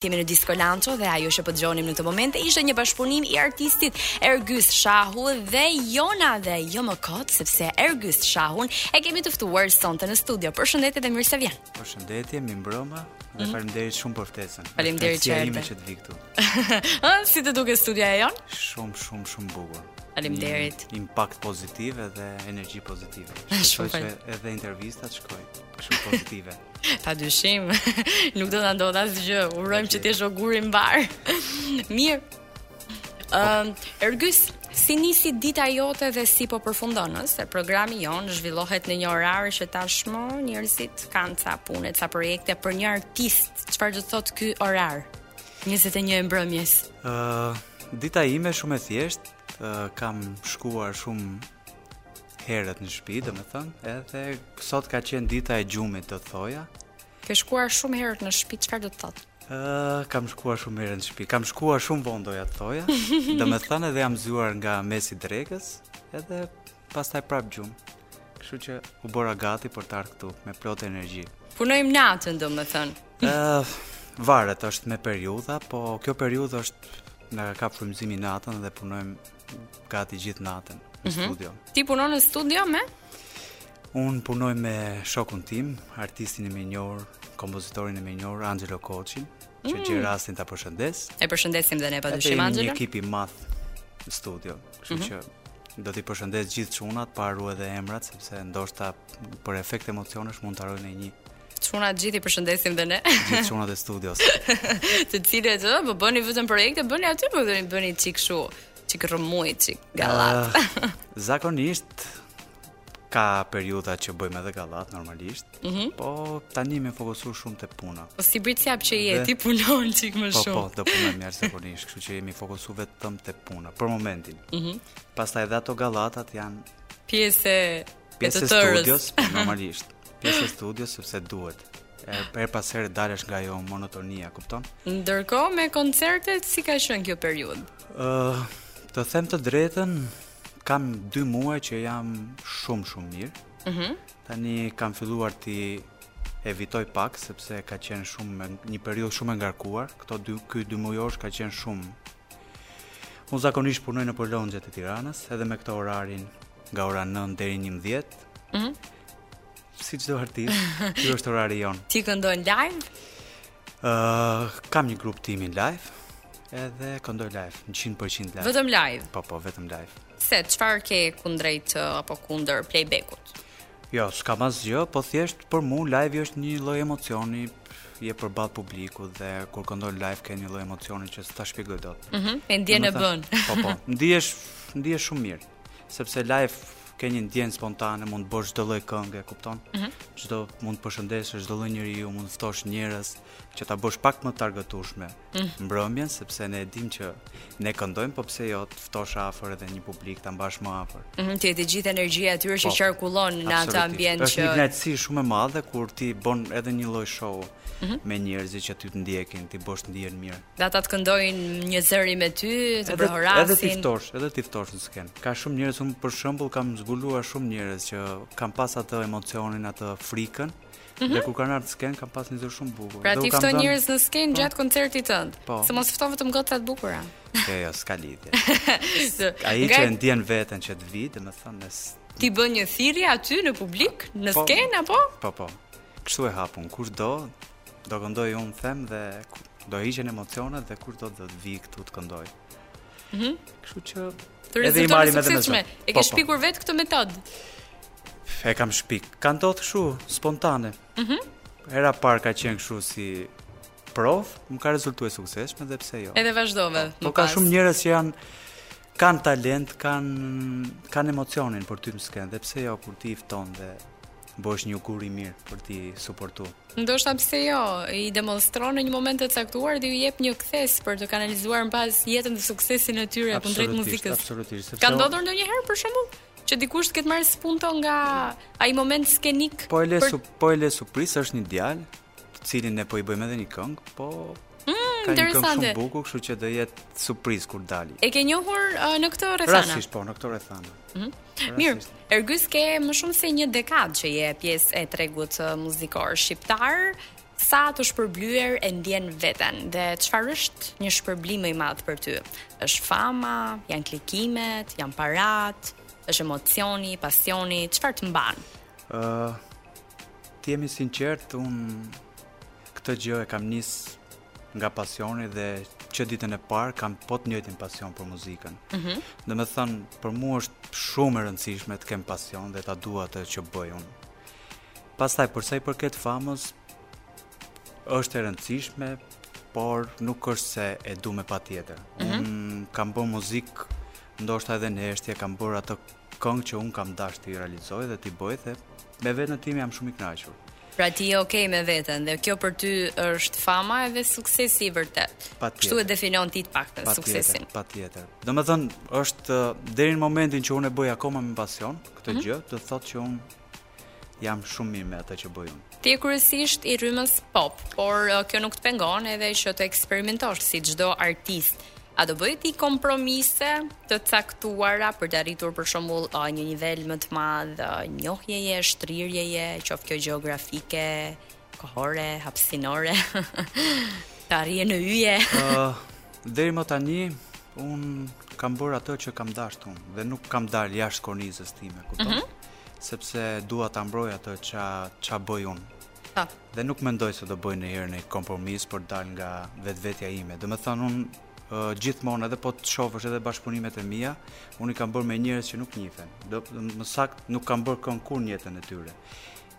Jemi në Disco Lancio dhe ajo që po dëgjonim në këtë moment ishte një bashkëpunim i artistit Ergys Shahu dhe Jona dhe jo më kot sepse Ergys Shahun e kemi të ftuar sonte në studio. Përshëndetje dhe mirë se vjen. Përshëndetje, mirëmbrëma dhe mm. faleminderit shumë për ftesën. Faleminderit që erdhe. që të vi këtu. Ëh, si të duket studioja jonë? Shumë, shumë, shumë bukur. Faleminderit. Mm, impakt pozitiv dhe energji pozitive. Shpresoj që edhe intervista të shkojë kështu pozitive. Pa dyshim. Nuk do ta ndodh asgjë. Urojmë që të jesh ogur i mbarë. Mirë. Ëm, uh, Ergys, si nisi dita jote dhe si po përfundon, ëh, se programi jonë zhvillohet në një orar që tashmë njerëzit kanë ca punët, ca projekte për një artist. Çfarë do të thotë ky orar? 21 e mbrëmjes. Ëh, uh, dita ime shumë e thjeshtë, uh, kam shkuar shumë herët në shtëpi, domethënë, edhe sot ka qenë dita e gjumit, do të thoja. Ke shkuar shumë herët në shtëpi, çfarë do të thotë? Uh, kam shkuar shumë herë në shtëpi. Kam shkuar shumë vonë doja të thoja. Domethënë edhe jam zgjuar nga mesi i drekës, edhe pastaj prapë gjumë. Kështu që u bëra gati për të ardhur këtu me plot energji. Punojmë natën, domethënë. Ëh, uh, varet, është me periudha, po kjo periudhë është na kap frymëzimi natën dhe punojmë gati gjithë natën në mm -hmm. studio. Ti punon në studio me? Unë punoj me shokun tim, artistin e mirënjohur, kompozitorin e mirënjohur Anxhelo Koçi, që mm. gjej rastin ta përshëndes. E përshëndesim dhe ne pa dyshim Anxhelon. Është një ekip i madh në studio, kështu mm -hmm. që do t'i përshëndes gjithë çunat, pa ua thënë emrat sepse ndoshta për efekt emocionesh mund të harroj ndonjë Çunat gjithë i përshëndesim dhe ne. Gjithë çunat e studios. të cilët ë, po bëni vetëm projekte, bëni aty po bëni bëni çik kështu, çik rrëmujë, çik gallat. Uh, zakonisht ka periudha që bëjmë edhe gallat normalisht. Mm -hmm. Po tani jemi fokusu shumë te puna. Po si bricjap që je, ti punon çik më po, shumë. Po, po, do punoj mirë zakonisht, kështu që jemi fokusu vetëm te puna për momentin. Mm -hmm. Pastaj edhe ato gallatat janë pjesë Pjesë e studios, po, normalisht. Pjesë e studios sepse duhet herë pas here të dalësh nga ajo monotonia, kupton? Ndërkohë me koncertet si ka qenë kjo periudhë? Ë, uh, të them të drejtën, kam 2 muaj që jam shumë shumë mirë. Mhm. Mm Tani kam filluar t'i evitoj pak sepse ka qenë shumë një periudhë shumë e ngarkuar. Këto dy ky dymujosh ka qenë shumë. Unë zakonisht punoj në polon e Tiranës, edhe me këtë orarin nga ora 9 deri 11. Ëh. Mm? Si çdo artist, ky është orari jon. Ti këndon live? Ëh, uh, kam një grup timin live, edhe këndoj live, 100% live. Vetëm live. Po, po, vetëm live. Se çfarë ke kundrejt apo kundër playbackut? Jo, s'ka mas gjë, po thjesht për mu live është një lloj emocioni, je përballë publikut dhe kur këndon live ke një lloj emocioni që s'ta shpjegoj dot. Mhm. Mm e ndjen në bën. Po po, ndihesh ndihesh shumë mirë. Sepse live ke një ndjenjë spontane, mund të bësh çdo lloj këngë, kupton? Mhm. Çdo mm -hmm. mund të përshëndesësh çdo lloj njeriu, mund të ftosh njerëz që ta bësh pak më të argëtueshme. Mm -hmm. Mbrëmjen sepse ne e dimë që ne këndojmë, po pse jo të ftosh afër edhe një publik ta mbash më afër. Mm -hmm. Ti e di gjithë energjia e tyre që po, qarkullon në atë ambient që është një kënaqësi shumë e madhe kur ti bën edhe një lloj show mm -hmm. me njerëzit që ty të ndjekin, t'i bësh të ndihen mirë. Dhe ata të këndojnë një zëri me ty, të brohorasin. Edhe t'i ftosh, edhe t'i ftosh në skenë. Ka shumë njerëz që për shembull kam zbuluar shumë njerëz që kanë pas atë emocionin, atë frikën. Mm -hmm. Dhe kur kanë ardhur në skenë, kanë pas një zë shumë bukur. Pra ti fton njerëz në skenë po. gjatë koncertit tënd. Po. Se mos fton vetëm goca të bukura. Jo, jo, s'ka lidhje. Ai që e ndjen veten që të vi, domethënë, ti bën një thirrje aty në publik, në po, skenë apo? Po, po. Kështu e hapur, kush do, Do këndoj unë them dhe do hiqen emocionet dhe kush do të do të vijë këtu të këndoj. Mhm. Mm Kështu që të edhe i marrim edhe me zë. E ke po, po. shpikur vetë këtë metodë? E kam shpik. Ka ndodhur kështu spontane. Mhm. Mm Hera parë ka qenë kështu si provë, më ka rezultuar suksesshme dhe pse jo. Edhe vazhdove. Po, po ka shumë njerëz që janë kanë talent, kanë kanë emocionin për ty në skenë, dhe pse jo kur ti i fton dhe Bosh një gur i mirë për t'i suportu. Ndoshta pse jo, i demonstron në një moment të caktuar dhe ju jep një kthesë për të kanalizuar më pas jetën dhe suksesin e tyre kundrejt muzikës. Absolutisht, absolutisht. Ka ndodhur ndonjëherë për shembull që dikush të ketë marrë spunto nga ai moment skenik. Po e le për... po e le surprizë është një djalë të cilin ne po i bëjmë edhe një këngë, po mm, ka një këngë shumë bukur, kështu që do jetë surprizë kur dali. E ke njohur uh, në këtë rrethana? Rastisht po, në këto rrethana. Mm -hmm. Mirë, Ergys ke më shumë se një dekadë që je pjesë e tregut uh, muzikor shqiptar. Sa të shpërblyer e ndjen veten dhe çfarë është një shpërblim më i madh për ty? Është fama, janë klikimet, janë paratë, është emocioni, pasioni, çfarë të mban? Ëh, uh, Të jem i sinqertë, unë këtë gjë e kam nis nga pasioni dhe që ditën e parë kam po të njëjtin pasion për muzikën. Mm -hmm. Domethënë, për mu është shumë e rëndësishme të kem pasion dhe ta dua atë që bëj unë. Pastaj, përsa i përket famës, është e rëndësishme, por nuk është se e du me patjetër. Mm -hmm. Unë kam bërë muzikë, ndoshta edhe në heshtje, kam bërë atë Këngë që unë kam dashtë t'i realizoj dhe t'i bëj dhe me veten tim jam shumë i kënaqur. Pra ti je ok me veten dhe kjo për ty është fama edhe suksesi i vërtetë. Kështu e definon ti të paktën pra suksesin. Patjetër, patjetër. Domethënë është deri në momentin që unë e bëj akoma me pasion këtë mm -hmm. gjë, do të thotë që unë Jam shumë mirë me atë që bëj unë. Ti je kryesisht i rrymës pop, por uh, kjo nuk të pengon edhe që të eksperimentosh si çdo artist. A do bëje ti kompromise të caktuara për të arritur për shembull uh, një nivel më të madh uh, njohjeje, shtrirjeje, qoftë kjo gjeografike, kohore, hapësinore, të arrije në yje. uh, deri më tani, unë kam bërë atë që kam dashtë unë, dhe nuk kam dalë jashtë kornizës time, kupton? Mm -hmm. Sepse dua ta mbroj atë ça ça bëj unë. Po. Dhe nuk mendoj se do bëj ndonjëherë një kompromis për t'dalë nga vetvetja ime. Domethënë unë, uh, gjithmonë edhe po të shofësh edhe bashkëpunimet e mia, unë i kam bërë me njerëz që nuk njihen. Dhe më saktë nuk kam bërë këngë kurrë në jetën e tyre.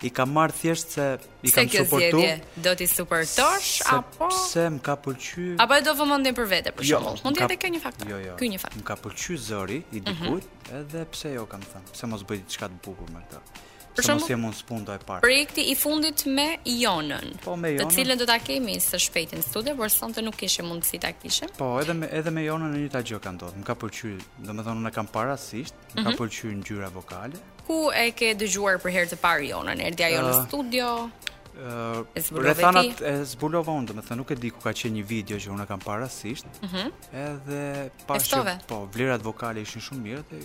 I kam marrë thjesht se i kam suportu. Pse kjo? Do t'i suportosh apo se më ka pëlqy? Apo e do vëmendjen për vete për jo, shkak. Jo, Mund të jetë kjo një faktor. Jo, jo. Ky një faktor. Më ka pëlqy zëri i mhm. dikujt, mm -hmm. edhe pse jo kam thënë, pse mos bëj diçka të bukur me këtë. Për shembull si mund spundo e parë. Projekti i fundit me Jonën. Po me Jonën. Të cilën do ta kemi së shpejti në studio, por sonte nuk kishim mundësi ta kishim. Po, edhe me edhe me Jonën e njëjta gjë ka ndodhur. Më ka pëlqyer, domethënë unë e kam parë rastësisht. Më ka mhm. pëlqyer ngjyra vokale. Ku e ke dëgjuar për herë të parë Jonën? Erdhi ajo në studio? Ëh, e thashë, e zbulova unë, domethënë nuk e di ku ka qenë një video që unë e kam parë rastësisht. Ëh. Mhm. Edhe pashë po vlerat vokale ishin shumë mirë dhe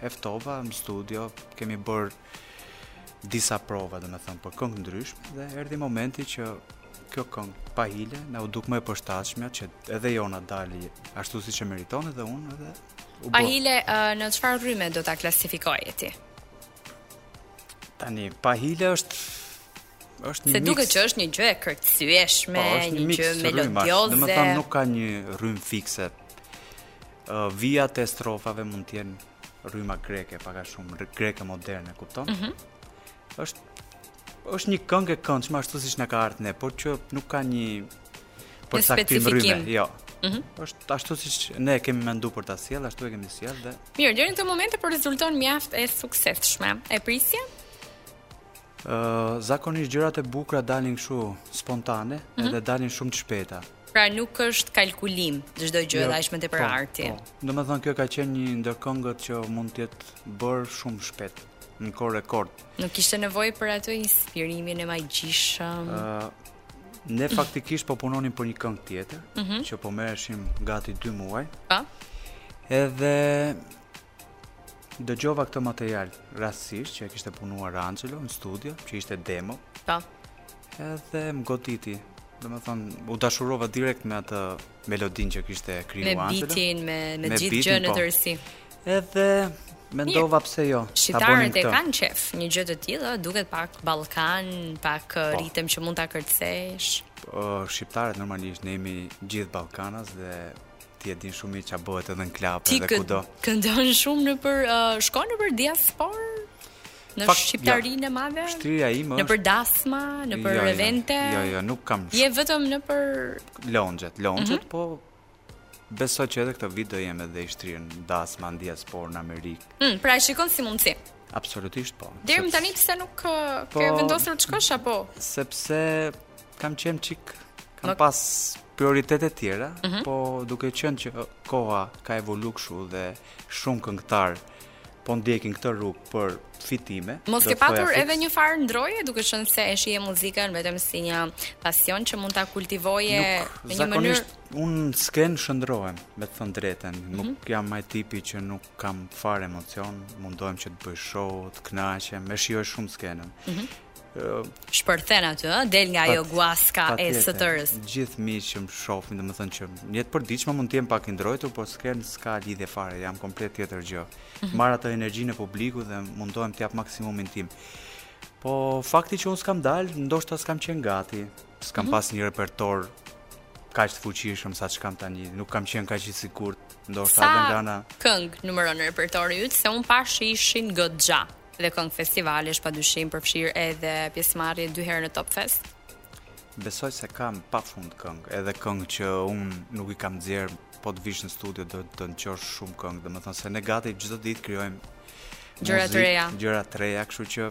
e ftova në studio, kemi bërë disa prova, domethënë për këngë të ndryshme dhe erdhi momenti që kjo këngë pa hile na u duk më e përshtatshmja që edhe Jona dali ashtu siç e meriton edhe unë edhe Pa hile në çfarë rryme do ta klasifikoje ti? Tani, pa hile është është një Se duket që është një gjë e kërcyeshme, po, një, një gjë melodioze. Domethënë nuk ka një rrymë fikse. Uh, vijat e strofave mund të jenë rryma greke, pak a shumë greke moderne, kupton? Mm -hmm. Është Është një këngë e këndshme ashtu siç na ka ardhur ne, por që nuk ka një përcaktim rryme. Jo. Mm -hmm. Është ashtu siç ne e kemi menduar për ta sjellë, ashtu e kemi sjellë dhe Mirë, deri në këtë moment po rezulton mjaft e suksesshme. E prisje? Ë, uh, zakonisht gjërat e bukura dalin kështu spontane mm -hmm. edhe dalin shumë të shpejta. Pra nuk është kalkulim çdo gjë jo, tashmë te për po, arti. Po. Domethënë kjo ka qenë një ndër këngët që mund të jetë bërë shumë shpejt në kohë rekord. Nuk kishte nevojë për atë inspirimin e magjishëm. Ëh, ne faktikisht po punonim për një këngë tjetër, mm -hmm. që po merreshim gati 2 muaj. Po. Edhe dëgjova këtë material rastësisht që e kishte punuar Angelo në studio, që ishte demo. Po. Edhe më goditi. Domethënë, u dashurova direkt me atë melodinë që kishte krijuar Angelo. Me bitin, me me, me gjithë gjënë në, po, tërësi. Edhe mendova pse jo. Shqiptarët e kanë qef një gjë të tillë, duket pak Ballkan, pak po. ritëm që mund ta kërcesh. Shqiptarët normalisht ne jemi gjithë Ballkanas dhe ti e din shumë mirë ç'a bëhet edhe në club edhe kudo. Ti këndon shumë nëpër uh, shkon nëpër diasporë? Në Fakt, shqiptarinë ja, e madhe? Shtrirja ime është nëpër dasma, nëpër jo, jo, evente. Jo, jo, nuk kam. Je vetëm nëpër lounge, lounge, mm -hmm. po Besoj që edhe këtë vit do jem edhe i shtrirë në dasma në diasporë në Amerikë. Mm, pra e shikon si mundësi. Absolutisht po. Deri më tani pse nuk uh, po, ke vendosur të shkosh apo? Sepse kam qenë çik kam pas prioritete të tjera, mm -hmm. po duke qenë që koha ka evolu kështu dhe shumë këngëtarë po ndjekin këtë rrugë për fitime. Mos ke patur edhe një farë ndroje duke qenë se e shihje muzikën vetëm si një pasion që mund ta kultivoje në një mënyrë. Zakonisht unë në skenë shndërrohem, me të thënë të drejtën, mhm. nuk mm -hmm. jam ai tipi që nuk kam fare emocion, mundohem që të bëj show, të kënaqem, e shijoj shumë skenën. Mm -hmm. shpërthen aty, ë, del nga ajo guaska e sëtërës. Gjithë miqtë që më shofin, domethënë që në jetën e përditshme mund t'jem pak i ndrojtur, por në skenë s'ka lidhje fare, jam komplet tjetër gjë. Mhm. Marr atë energjinë e publikut dhe mundohem t'jap maksimumin tim. Po fakti që unë s'kam dalë, ndoshta s'kam qenë gati, s'kam mhm. pas një repertor kaq të fuqishëm sa ç'kam tani, nuk kam qenë kaq i sigurt, ndoshta edhe nga ana. Këngë numëron repertori yt se unë pashë ishin goxha. dhe këngë festivalesh pa dyshim përfshirë edhe pjesëmarrje dy herë në Top Fest. Besoj se kam pa fund këngë, edhe këngë që unë nuk i kam nxjerrë, po të vish në studio do dëgjosh shumë këngë, domethënë se ne gati çdo ditë krijojmë gjëra të reja, gjëra të reja, kështu që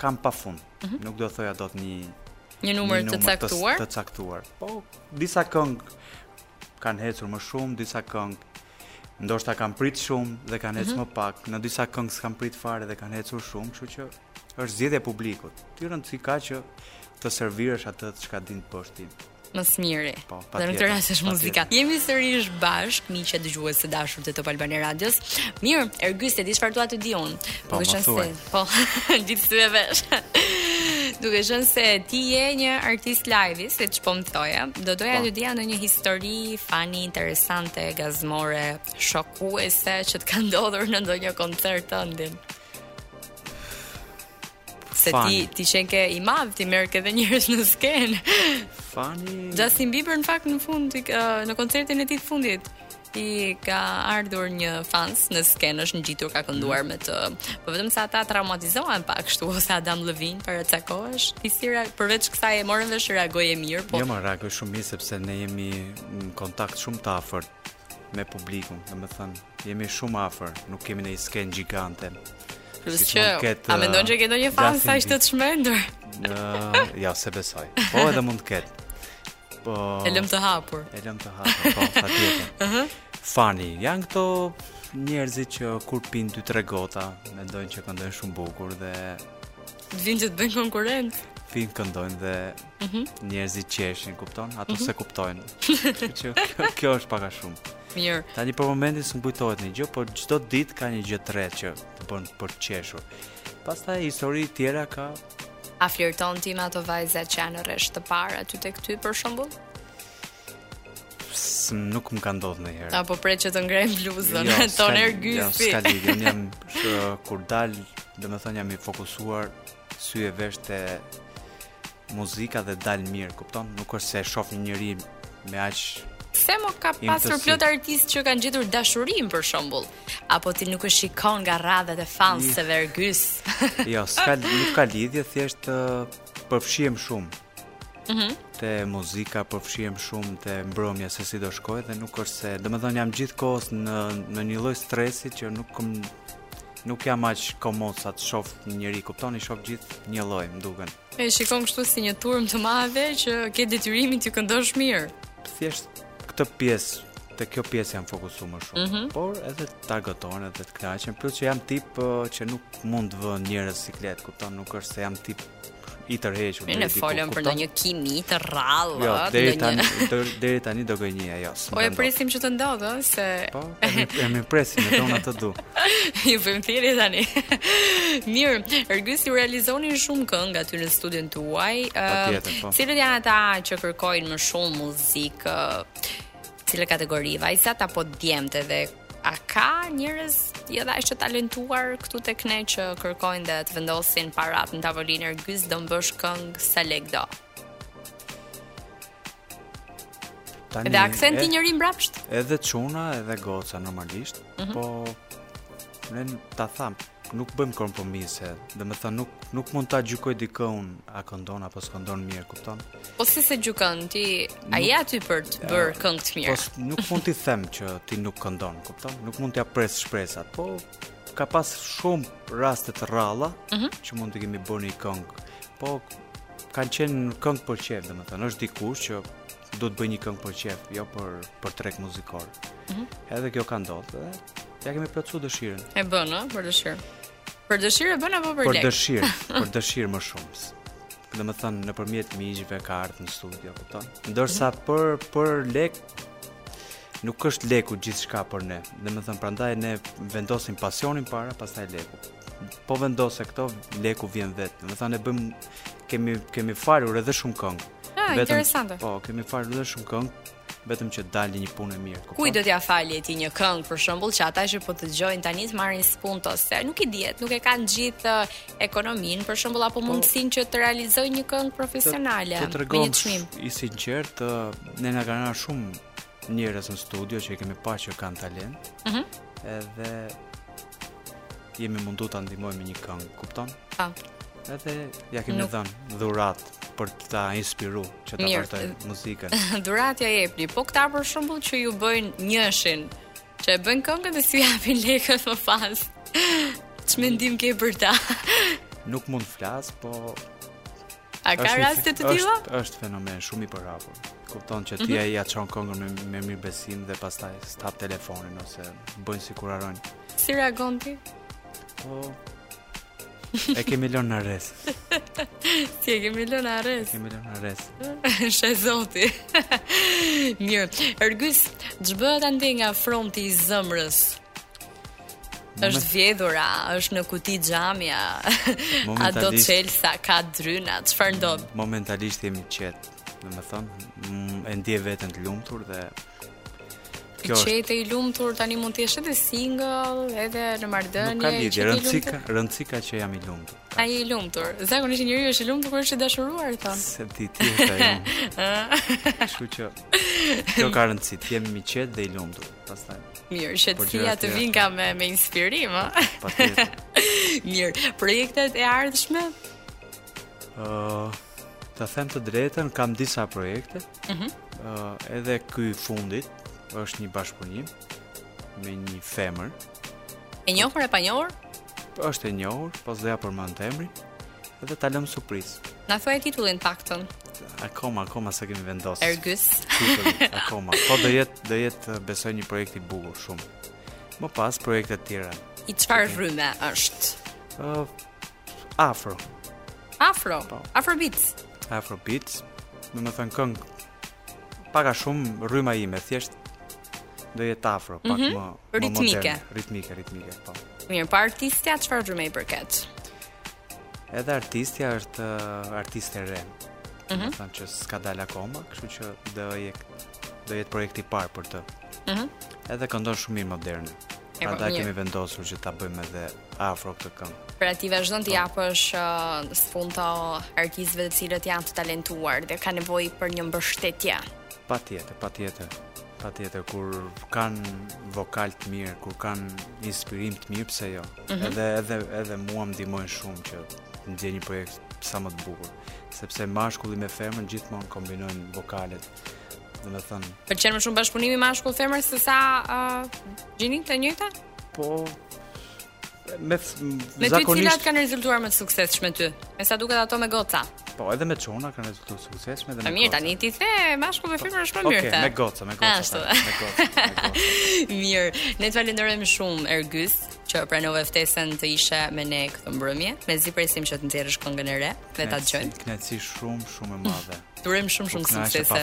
kam pa fund, mm -hmm. nuk do thoja dot një një numër të caktuar, të caktuar, po disa këngë kanë ecur më shumë, disa këngë ndoshta kam prit shumë dhe kanë ecur mhm. më pak, në disa këngë s'kam prit fare dhe kanë ecur shumë, kështu që është zgjedhja e publikut. Ti rëndësi ka që të serviresh atë çka din të bësh ti. Më së miri. Po, dhe në këtë rast është muzika. Jemi sërish bashkë, miq dëgjues të dashur të Top Albania Radios. Mirë, Ergys, e di çfarë dua të di unë. Po, më thuaj. Po, gjithë sy e vesh. Duke qenë se ti je një artist live, siç po më thoje, do doja po. të dija ndonjë histori fani interesante, gazmore, shokuese që të ka ndodhur në ndonjë koncert tëndin. Se ti qenke i madh, ti merr edhe njerëz në skenë. Fani. Justin Bieber në fakt në fund në koncertin e tij të fundit. i ka ardhur një fans në skenë është ngjitur ka kënduar mm. me të. Po vetëm se ata traumatizohen pak kështu ose Adam Levine para ca kohësh. Ti si, përveç kësaj e morën vesh reagoi e mirë, po. Jo, më reagoi shumë mirë sepse ne jemi në kontakt shumë të afërt me publikun, domethënë jemi shumë afër, nuk kemi në skenë gjigante. Plus si që, ketë, a mendon që ke ndonjë fanse aq të çmendur? Në, ja, s'e besoj. Po edhe mund të ketë. Po. E lëm të hapur. E lëm të hapur, po, patjetër. Ëh. uh -huh. Fani, janë këto njerëzit që kur pin 2-3 gota, mendojnë që këndojnë shumë bukur dhe vin që të bëjnë konkurrencë. Vin këndojnë dhe ëh. Uh -huh. Njerëzit qeshin, kupton? Ato uh mhm. -huh. s'e kuptojnë. Që kjo, kjo është pak a shumë. Mirë. Tani për momentin s'më kujtohet një gjë, por çdo ditë ka një gjë të re që të bën për të qeshur. Pastaj histori tjera ka A flirton ti me ato vajza që janë rresht të parë aty tek ty për shembull? Nuk më ka ndodhur ndonjëherë. Apo pret që të ngrenë bluzën, jo, thotë Ergysi. Jo, s'ka lidhje, unë jam që kur dal, domethënë jam i fokusuar sy e vesh te muzika dhe dal mirë, kupton? Nuk është se e shoh një njeri me aq Se mo ka pasur plot artistë që kanë gjetur dashurinë për shembull. Apo ti nuk e shikon nga radhët e fansëve Ergys? jo, s'ka nuk ka lidhje, thjesht përfshihem shumë. Mhm. Mm te muzika përfshihem shumë te mbrëmja se si do shkojë dhe nuk është se, domethënë jam gjithë kohës në në një lloj stresi që nuk kam, nuk jam aq komod sa të shoh një njeri, kupton, i shoh gjithë një lloj, më duken. E shikon kështu si një turmë të madhe që ke detyrimin t'i këndosh mirë. Thjesht këtë pjesë te kjo pjesë jam fokusuar më shumë, mm -hmm. por edhe të argëtohen edhe të kënaqen, plus që jam tip uh, që nuk mund të vë njerëz në siklet, kupton, nuk është se jam tip i tërhequr Ne po folëm për ndonjë kimi të rrallë, jo, deri tani deri tani do gënjeja jo. Po e presim që të ndodhë, se po, E mirëpresim, e tona të du Ju bëjmë thirrje tani Mirë, Ergys ju realizoni shumë këngë aty në studion tuaj Patjetër, po Cilët janë ata që kërkojnë më shumë muzikë Cila kategori, vajzat apo djemtë dhe A ka njerëz jo dhe aq të talentuar këtu tek ne që kërkojnë dhe të vendosin paratë në tavolinë Ergys do më bësh këngë sa lek do Tani, edhe aksenti njëri mbrapsht? Edhe çuna, edhe goca normalisht, mm -hmm. po ne ta thamë, nuk bëjmë kompromise, domethënë nuk, nuk mund ta gjykoj dikën a këndon apo s'këndon mirë, kupton? Po si se gjykon ti, a je aty për të bërë këngë të mirë? Po nuk mund t'i them që ti nuk këndon, kupton? Nuk mund t'ia pres shpresat, po Ka pas shumë raste të rralla mm -hmm. që mund të kemi bërë një këngë. Po kanë qenë këngë për qejf, domethënë, është dikush që do të bëjë një këngë për qejf, jo për, për treg muzikor. Mm -hmm. Edhe kjo ka ndodhë dhe ia kemi plotësu dëshirën. E bën, ëh, për dëshirë. Për dëshirë e bën apo për lek? Për dëshirë, për dëshirë më shumë. Domethënë, nëpërmjet miqve ka ardh në studio, kupton. Ndërsa mm -hmm. për, për lek, Nuk është leku gjithçka për ne, domethënë prandaj ne vendosim pasionin para, pastaj leku. Po vendose këto, leku vjen vetë, domethënë ne bëjmë, kemi, kemi falur edhe shumë këngë. Ah, interesante. Po, kemi falur edhe shumë këngë, vetëm që të dalë një punë e mirë. Kupton? Kujt do t'ia falje ti një këngë për shembull që ata që po dëgjojnë tani të marrin spunto, se nuk i dihet, nuk e kanë gjithë uh, ekonominë, për shembull apo po, mundësinë që të realizojnë një këngë profesionale. Të tregohem i sinqertë, ne na kanë ardhur shumë njerëz në studio që i kemi parë që kanë talent. Ëh. Mm edhe jemi mundu ta ndihmojmë me një këngë, kupton? Po. Edhe ia kemi Nuk... dhënë dhuratë për ta inspiru që ta vazhdojë muzikën. Dhuratë ia jepni, po këta për shembull që ju bëjnë njëshin, Që e bëjnë këngën dhe s'i japin lekët më pas. Ç'mendim ke për ta? Nuk mund të flas, po A ka raste të tilla? Është, është fenomen shumë i përhapur. Kupton që ti mhm. ia çon këngën me me mirëbesim dhe pastaj s'ta hap telefonin ose bëjnë sikur harrojnë. Si reagon ti? Po E kemi lënë në rres. Ti e kemi lënë në rres. E kemi lënë në rres. Sheh Zoti. Mirë. Ergys, ç'bëhet andej nga fronti i zemrës? Është e vjedhur a, është në kuti xhami a. A do çelësa ka dryna, çfarë ndodh? Momentalisht jam i qetë. Domethënë, mm, e ndiej veten të lumtur dhe Kjo është. Qetë e i lumtur tani mund të jesh edhe single, edhe në marrëdhënie. Nuk ka lidhje, rëndësi ka, rëndësi ka që jam i lumtur. A, i lumtur. Zakonisht njeriu është i lumtur kur është i dashuruar, thonë. Se ti ti je ai. Kështu që kjo ka rëndësi, të jem i qetë dhe i lumtur. Pastaj. Mirë, shëtësia të vinë ka me, me inspirim, a? Mirë, projektet e ardhshme? Uh, ta them të drejtën, kam disa projekte. Ëh. Mhm. Uh, edhe ky fundit është një bashkëpunim me një femër. E njohur apo e panjohur? Është e njohur, po s'do ia përmend emrin. Edhe ta lëmë surprizë. Na thuaj titullin të paktën. Akoma, akoma s'e kemi vendosur. Ergys. akoma. Po do jetë, do jetë uh, besoj një projekt i bukur shumë. Më pas projekte të tjera. I çfarë rryme është? Ëh, uh, Afro. Afro. Po. Afro beats. Afro beats. Domethënë këngë pak a shumë rryma ime thjesht do jetë afro, pak mm -hmm. më ritmike. Më ritmike, ritmike, po. Mirë, pa po artistja çfarë rryme i përket? Edhe artistja është uh, artiste e re. Mm -hmm. Domethënë që s'ka dalë akoma, kështu që do jetë do jetë projekt i parë për të. Mhm. Mm edhe këndon shumë mirë moderne. Prandaj kemi vendosur që ta bëjmë edhe afro këtë këngë. Pra ti vazhdon t'i po. japësh uh, spunto artistëve të cilët janë të talentuar dhe kanë nevojë për një mbështetje. Patjetër, patjetër. Patjetër kur kanë vokal të mirë, kur kanë inspirim të mirë, pse jo? Mm -hmm. Edhe edhe edhe mua më ndihmojnë shumë që nxjerr një projekt sa më të bukur, sepse mashkulli me femrën gjithmonë kombinojnë vokalet. Domethënë, pëlqen më shumë bashkëpunimi mashkull-femër se sa uh, gjinitë e njëjta? Po, me me ty cilat kanë rezultuar më të suksesshme ty? Me sa duket ato me goca. Po, edhe me çuna kanë rezultuar të suksesshme dhe me. Mirë, tani ti the mashkull me femër është më mirë. Okej, me goca, me goca. Ashtu. Me goca. Mirë, ne të falenderojmë shumë Ergys që pranove ftesën të ishe me ne këtë mbrëmje. Mezi presim që të nxjerrësh këngën e re dhe ta dëgjojmë. Kënaqësi shumë, shumë e madhe. Të urojmë shumë shumë suksese.